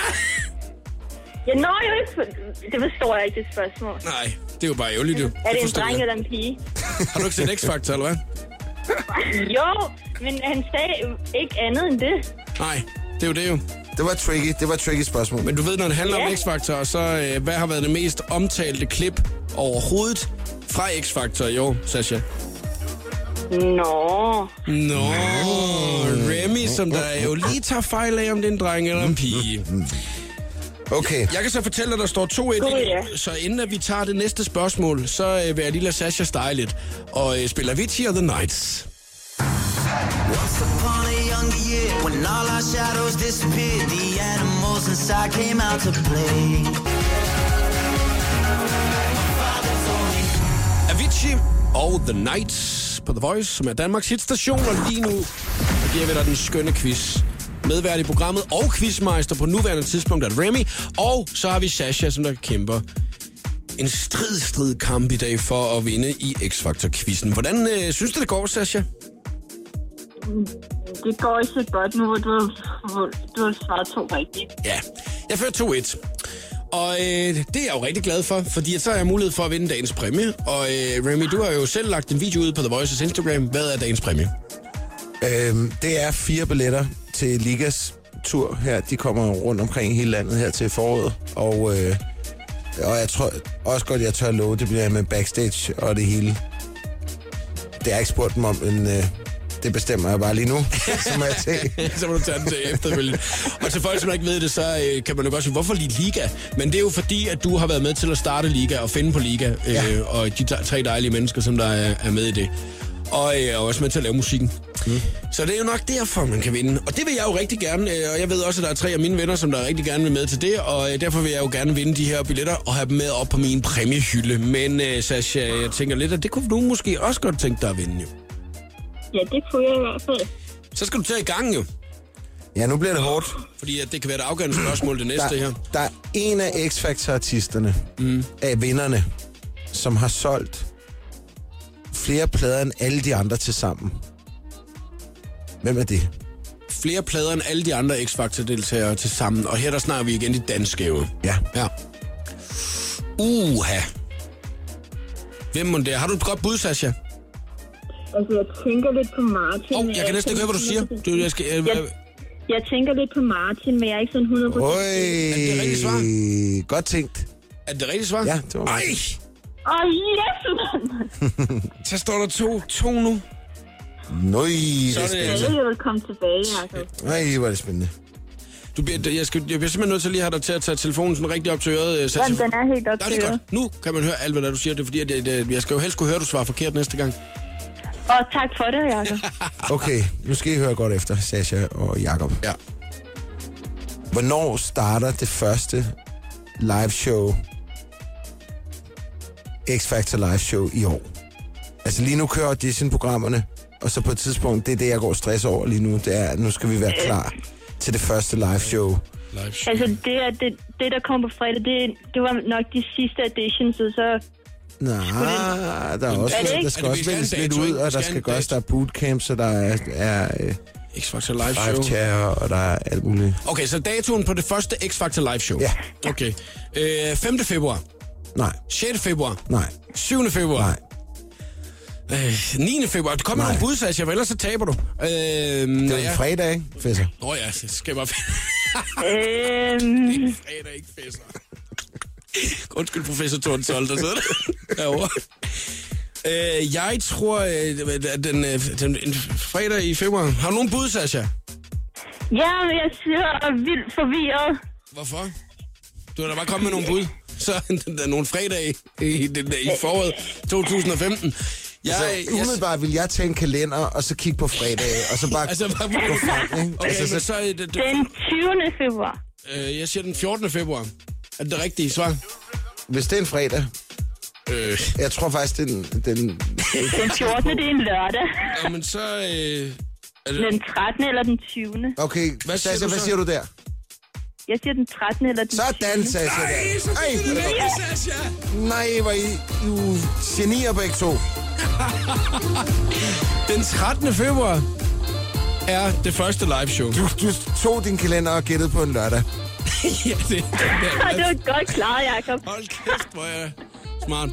Jeg når jo ikke... Det forstår jeg ikke, det spørgsmål. Nej, det er jo bare ærgerligt, jo. Er det en dreng jeg. eller en pige? Har du ikke set X-Factor, eller hvad? Jo, men han sagde ikke andet end det. Nej, det er jo det jo. Det var tricky. Det var et tricky spørgsmål. Men du ved, når det handler Ja. om X-Factor, så øh, hvad har været det mest omtalte klip overhovedet fra X-Factor i år, Sasha? Nå, Nå, Remy, som der jo lige tager fejl af, om det er en dreng eller en pige. Okay, Jeg kan så fortælle, at der står 2-1, God, ja. så inden at vi tager det næste spørgsmål, så øh, vil jeg lige lade Sasha stege lidt og øh, spille Avicii og The Nights. Once upon a younger year, when all our shadows disappeared, the animals inside came out to play. Avicii og The Nights på The Voice, som er Danmarks hitstation, og lige nu giver vi dig den skønne quiz. Medvært i programmet og quizmeister på nuværende tidspunkt er Remy, og så har vi Sasha, som der kæmper en strid, strid kamp i dag for at vinde i X-Factor-quizzen. Hvordan øh, synes du, det går, Sasha? Det går ikke så godt nu, hvor du, hvor du har svaret to rigtigt. Ja, jeg fører 2-1. Og øh, det er jeg jo rigtig glad for, fordi så har jeg mulighed for at vinde dagens præmie. Og øh, Remy, du har jo selv lagt en video ud på The Voice's Instagram. Hvad er dagens præmie? øhm, det er fire billetter til Ligas tur her. De kommer rundt omkring hele landet her til foråret. Og, øh, og jeg tror også godt, jeg tør love, det bliver med backstage og det hele. Det har jeg ikke spurgt dem om, men øh, det bestemmer jeg bare lige nu, så må jeg tage. så må du tage den til efterfølgende. Og til folk, som ikke ved det, så øh, kan man jo godt sige, hvorfor lige Liga? Men det er jo fordi, at du har været med til at starte Liga og finde på Liga. Øh, Ja. Og de tre dejlige mennesker, som der er, er med i det. Og øh, også med til at lave musikken. Mm. Så det er jo nok derfor, man kan vinde. Og det vil jeg jo rigtig gerne. øh, Og jeg ved også, at der er tre af mine venner, som der rigtig gerne vil med til det. Og øh, derfor vil jeg jo gerne vinde de her billetter og have dem med op på min præmiehylde. Men øh, Sasha, jeg tænker lidt, at det kunne du måske også godt tænke dig at vinde jo. Ja, det kunne jeg i hvert fald. Så skal du tage i gang jo. Ja, nu bliver det hårdt. Fordi at det kan være et afgørende spørgsmål, det næste her. Der, der er en af X-Factor-artisterne, mm. af vinderne, som har solgt flere plader end alle de andre til sammen. Hvem er det? flere plader end alle de andre X-Factor-deltagere til sammen. Og her der snakker vi igen de danske jo. Ja. Ja. Uha. Hvem må det? Har du et godt bud, Sasha? Altså, jeg tænker lidt på Martin. Oh, jeg kan næsten ikke høre, hvad du siger. Du, jeg skal, øh, Jeg, jeg tænker lidt på Martin, men jeg er ikke sådan 100% Øj, Er det rigtigt svar? godt tænkt. er det rigtige svar? Ja, det var Ej, rigtigt. Åh, oh, yes, så står der to, to nu. Nøj, Så det er det- spændende. Jeg vil komme tilbage, Jacob. Nej, hvor er det spændende. Du bliver, jeg, skal, jeg bliver simpelthen nødt til lige at have dig til at tage telefonen sådan rigtig op til øret, øh, Sasha. Jamen, den er helt op til det er øret. godt. Nu kan man høre alt, hvad der, du siger. Det er fordi, at jeg, jeg, jeg skal jo helst kunne høre, at du svarer forkert næste gang. Og tak for det, Jacob. Okay, nu skal I høre godt efter, Sasha og Jakob. Ja. Hvornår starter det første live show, X-Factor live show i år? Altså lige nu kører audition-programmerne, og så på et tidspunkt, det er det, jeg går stress over lige nu, det er, at nu skal vi være klar til det første live show. Live show. Altså, det, er, det, det, der kom på fredag, det, det var nok de sidste editions, og så... Nej, der er også, Er det der skal Er det, også en lidt ud, og der skal en gøres, der er bootcamps, og der er, er øh, X-Factor live show. chair, og der er alt muligt. Okay, så datoen på det første X-Factor live show. Ja. Okay. Øh, 5. februar. Nej, 6. februar. nej, 7. februar. nej. Øh, 9. februar. Du kommer nogle bud, Sasha, for ellers så taber du. Øh, Det er en fredag, ikke, Fisser? Åh oh, ja, så skal jeg bare... Øhm, fredag, ikke fesser. Undskyld, professor Tordensold, der sidder der derovre. Øh, jeg tror, øh, at den, øh, den en fredag i februar. Har du nogen bud, Sasha? ja, jeg siger vildt forvirret. Hvorfor? Du har da bare kommet med nogle bud. Så der er nogle fredage i, i, i foråret 2015. Jeg, Altså, umiddelbart vil jeg tage en kalender, og så kigge på fredag, og så bare Altså, bare gå frem, ikke? Okay, altså, så, så, Den 20. februar. øh, jeg siger den 14. februar. Er det det rigtige svar? hvis det er en fredag, Øh, jeg tror faktisk, det er den... den Den 14. det er en lørdag. ja, men så... Øh, er det, Den 13. eller den 20. okay, Hvad hvad, siger Sasha, du hvad så? siger du der? Jeg siger den 13. eller den 20. Sådan, Sasha. Ej, så der. Ej, det rigtigt, Sasha. nej, hvor I, I er jo genier begge to. Den 13. februar er det første live show. Du, du tog din kalender og gættede på en lørdag. ja, det, Ah, det var godt klaret, Jacob. Hold kæft, hvor jeg smart.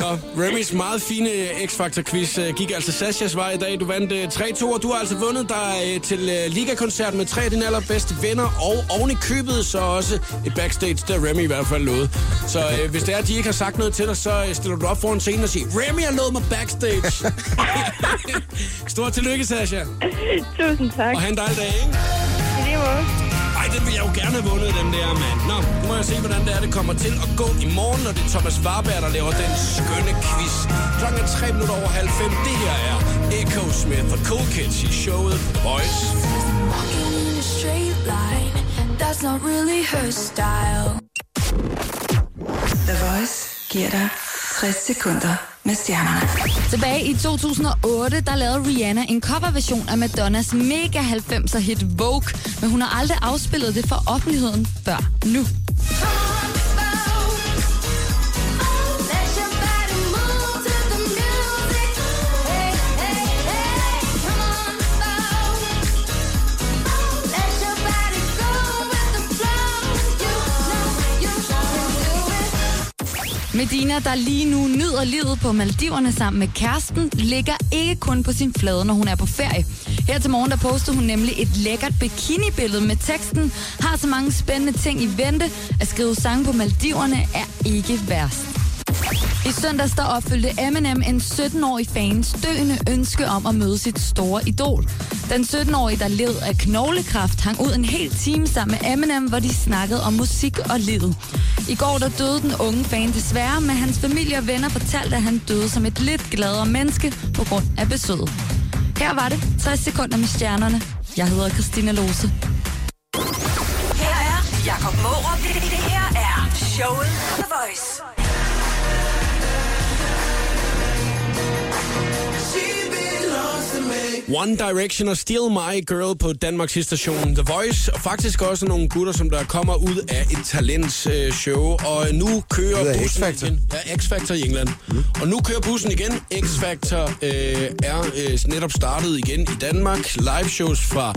Nå, Remy's meget fine X-Factor-quiz øh, gik altså Sashas vej i dag. Du vandt øh, 3-2, og du har altså vundet dig øh, til øh, Liga-koncert med tre af dine allerbedste venner, og oven i købet så også et backstage, der Remy i hvert fald lovede. Så øh, hvis det er, at de ikke har sagt noget til dig, så øh, stiller du op foran scenen og siger, Remy har lovet mig backstage. Stort tillykke, Sasha. Tusind tak. Og have en dejlig dag, ikke? I lige måde. Vil jeg jo gerne have vundet, den der, mand. Nå, nu må jeg se, hvordan det er, det kommer til at gå i morgen, når det er Thomas Warberg, der laver den skønne quiz. Klokken er tre minutter over halv fem. Det her er Echo Smith og Cool Kids i showet The Walking in a straight line, that's not really her style. The Voice giver dig 60 sekunder med stjernerne. Tilbage i 2008, der lavede Rihanna en coverversion af Madonnas mega 90'er hit Vogue, men hun har aldrig afspillet det for offentligheden før nu. Medina, der lige nu nyder livet på Maldiverne sammen med kæresten, ligger ikke kun på sin flade, når hun er på ferie. Her til morgen, der postede hun nemlig et lækkert bikini-billede med teksten, har så mange spændende ting i vente, at skrive sange på Maldiverne er ikke værst. I søndags der opfyldte Eminem en 17-årig fans døende ønske om at møde sit store idol. Den 17-årige, der led af knoglekraft, hang ud en hel time sammen med Eminem, hvor de snakkede om musik og livet. I går der døde den unge fan desværre, men hans familie og venner fortalte, at han døde som et lidt gladere menneske på grund af besøget. Her var det 60 sekunder med stjernerne. Jeg hedder Christina Lose. Her er Jakob Mårup. Det, det her er showet på The Voice. One Direction og Still My Girl på Danmarks station The Voice. Og faktisk også nogle gutter, som der kommer ud af et talentshow. Og nu kører af bussen X-Factor. igen. Ja, X-Factor i England. Mm. Og nu kører bussen igen. X-Factor øh, er øh, netop startet igen i Danmark. Live shows fra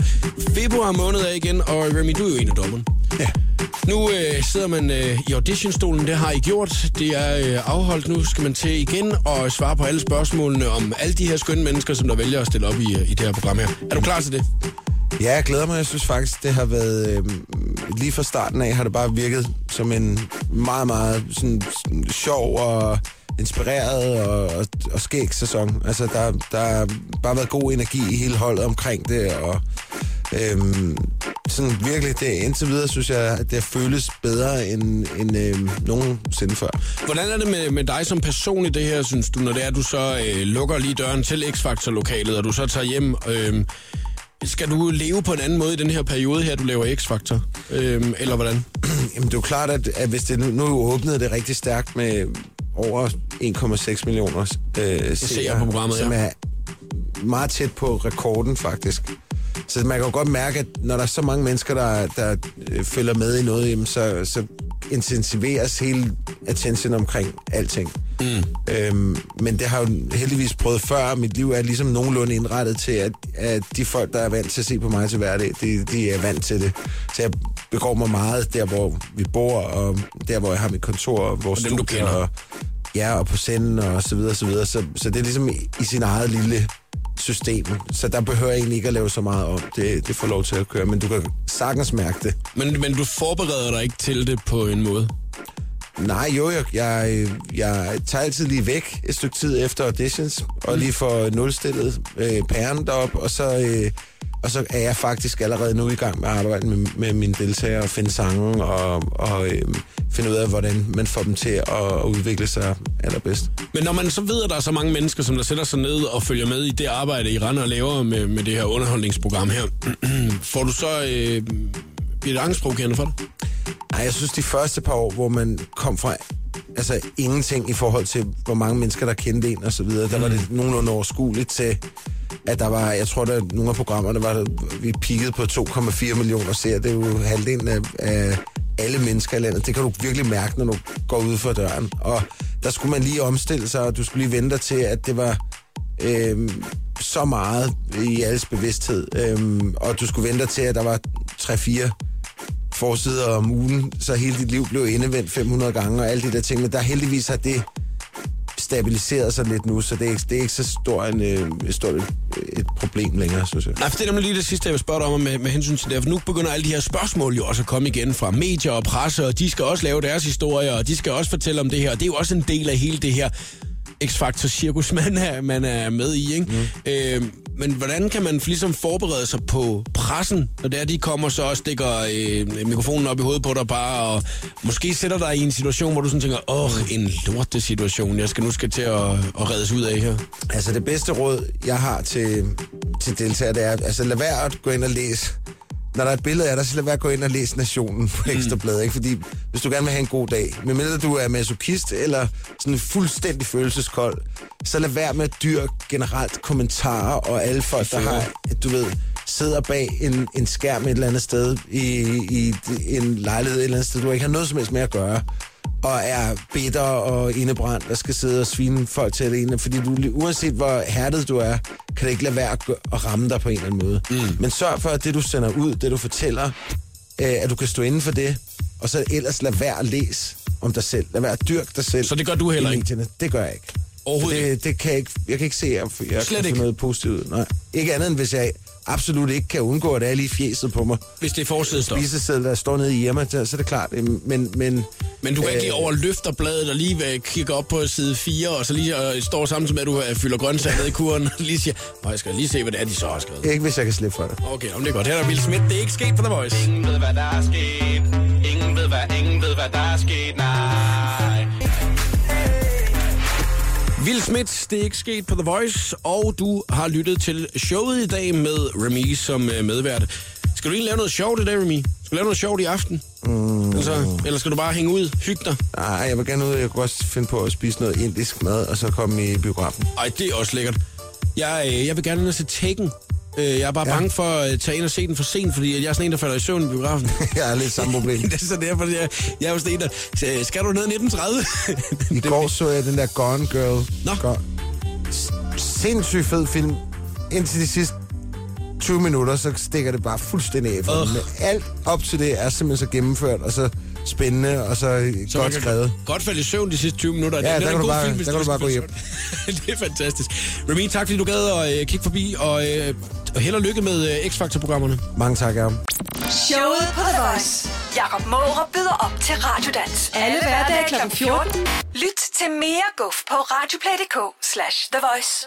februar måned af igen. Og Remy, du er jo en af dommerne. Ja. Nu øh, sidder man øh, i auditionstolen, det har I gjort. Det er øh, afholdt nu, skal man til igen og svare på alle spørgsmålene om alle de her skønne mennesker, som der vælger at stille op i, øh, i det her program her. Er du klar til det? Ja, jeg glæder mig. Jeg synes faktisk, det har været... Øh, lige fra starten af har det bare virket som en meget, meget sådan, sjov og inspireret og, og, og skæg sæson. Altså, der, der har bare været god energi i hele holdet omkring det, og øhm, sådan virkelig, det, indtil videre synes jeg, at det føles bedre end, end øhm, nogensinde før. Hvordan er det med, med dig som person i det her, synes du, når det er, at du så øh, lukker lige døren til X-Factor-lokalet, og du så tager hjem? Øh, skal du leve på en anden måde i den her periode her, du laver X-Factor? Øh, eller hvordan? Jamen, det er jo klart, at, at hvis det nu, nu åbnede det rigtig stærkt med over 1,6 millioner øh, seere på programmet, som ja. er meget tæt på rekorden faktisk. Så man kan jo godt mærke, at når der er så mange mennesker, der, der øh, følger med i noget, jamen, så, så intensiveres hele attention omkring alting. Mm. Øhm, men det har jo heldigvis prøvet før, mit liv er ligesom nogenlunde indrettet til, at, at de folk, der er vant til at se på mig til hverdag, de, de er vant til det. Så jeg begår mig meget der, hvor vi bor, og der, hvor jeg har mit kontor, og vores studie, og, ja, og på senden, og så videre, så videre. Så, så det er ligesom i, i sin eget lille system. Så der behøver jeg egentlig ikke at lave så meget om. Det, det får lov til at køre, men du kan sagtens mærke det. Men, men du forbereder dig ikke til det på en måde? Nej, jo, jeg, jeg, jeg tager altid lige væk et stykke tid efter auditions, og lige får nulstillet øh, pæren derop, og så, øh, og så er jeg faktisk allerede nu i gang med at arbejde med, med mine deltagere og finde sange og, og øh, finde ud af, hvordan man får dem til at, udvikle sig allerbedst. Men når man så ved, at der er så mange mennesker, som der sætter sig ned og følger med i det arbejde, I render og laver med, med det her underholdningsprogram her, får du så... Øh, bliver det angstprovokerende for dig? Nej, jeg synes de første par år, hvor man kom fra altså ingenting i forhold til, hvor mange mennesker, der kendte en og så videre, der var det nogenlunde overskueligt til, at der var, jeg tror, der nogle af programmerne, var vi pikkede på 2,4 millioner ser. Det er jo halvdelen af, af alle mennesker i landet. Det kan du virkelig mærke, når du går ud for døren. Og der skulle man lige omstille sig, og du skulle lige vente dig til, at det var øh, så meget i alles bevidsthed. Øh, og du skulle vente dig til, at der var 3-4 forsider om ugen, så hele dit liv blev indevendt 500 gange og alle de der ting. Men der heldigvis har det stabiliseret sig lidt nu, så det er ikke, det er ikke så stor en, øh, stort et, et problem længere, synes jeg. Nej, for det er nemlig lige det sidste, jeg vil spørge dig om med, med hensyn til det. For nu begynder alle de her spørgsmål jo også at komme igen fra medier og presse, og de skal også lave deres historier, og de skal også fortælle om det her. Og det er jo også en del af hele det her X-Factor-cirkus, man er, man er med i, ikke? Mm. Øh, men hvordan kan man ligesom forberede sig på pressen, når det er, de kommer så og stikker øh, mikrofonen op i hovedet på dig bare, og måske sætter dig i en situation, hvor du sådan tænker, åh, en lorte situation, jeg skal nu skal til at, at reddes ud af her. Altså det bedste råd, jeg har til, til deltagere, det er, altså lad være at gå ind og læse. Når der er et billede af dig, så lad være at gå ind og læse Nationen på Ekstrabladet, ikke? Fordi hvis du gerne vil have en god dag, medmindre du er masochist eller sådan fuldstændig følelseskold, så lad være med at dyrke generelt kommentarer og alle folk, der har, du ved, sidder bag en, en skærm et eller andet sted i, i en lejlighed et eller andet sted, du ikke har noget som helst med at gøre og er bitter og indebrændt og skal sidde og svine folk til det ene. Fordi du, uanset hvor hærdet du er, kan det ikke lade være at, ramme dig på en eller anden måde. Mm. Men sørg for, at det du sender ud, det du fortæller, øh, at du kan stå inden for det, og så ellers lad være at læse om dig selv. Lad være at dyrke dig selv. Så det gør du heller ikke? Det gør jeg ikke. Overhovedet det, det kan jeg ikke. Jeg kan ikke se, at jeg, Slet kan ikke? noget positivt ud. Nej. Ikke andet end hvis jeg absolut ikke kan undgå, at det er lige fjeset på mig. Hvis det er forsidestof. Spiseseddel, der står nede i hjemme, så så er det klart. øh, Men, men, Men du kan ikke lige Øh. over løfter bladet og lige øh, kigge op på side 4, og så lige øh, står samtidig med, at du øh, fylder grøntsager ned i kuren, og lige siger, "Nå, jeg skal lige se, hvad det er, de så har skrevet. ikke hvis jeg kan slippe for det. Okay, om det er godt. Her er Will Smith. Det er ikke sket på The Voice. Ingen ved, hvad der er sket. Ingen ved, hvad, ingen ved, hvad der er sket. Nej. Will Smith, det er ikke sket på The Voice, og du har lyttet til showet i dag med Remy som øh, medvært. Skal du egentlig lave noget sjovt i dag, Remy? Skal du lave noget sjovt i aften? Mm. Altså, eller skal du bare hænge ud, hygge dig? Nej, jeg vil gerne ud. Jeg kunne også finde på at spise noget indisk mad, og så komme i biografen. Ej, det er også lækkert. Jeg, øh, jeg vil gerne se Taken. Øh, Jeg er bare ja. Bange for at tage ind og se den for sent, fordi jeg er sådan en, der falder i søvn i biografen. Jeg har lidt samme problem. det er så derfor, jeg, jeg er jo sådan en, der... "Så, Skal du ned 1930? I går så jeg den der Gone Girl. Nå. Go- S- Sindssygt fed film. Indtil de sidste 20 minutter, så stikker det bare fuldstændig af for. Men Alt op til det er simpelthen så gennemført, og så spændende, og så, Så godt skrevet. Godt falde i søvn de sidste 20 minutter. Ja, det, er der en kan du god bare- film, hvis der kan du skal bare gå hjem. det er fantastisk. Remy, tak fordi du gad at øh, kigge forbi, og, øh, og held og lykke med øh, X-Factor-programmerne. Mange tak, Jacob. Showet på The Voice. Jakob Måre byder op til Radiodans. Alle hverdage kl. 14. Lyt til mere guf på radioplay.dk slash The Voice.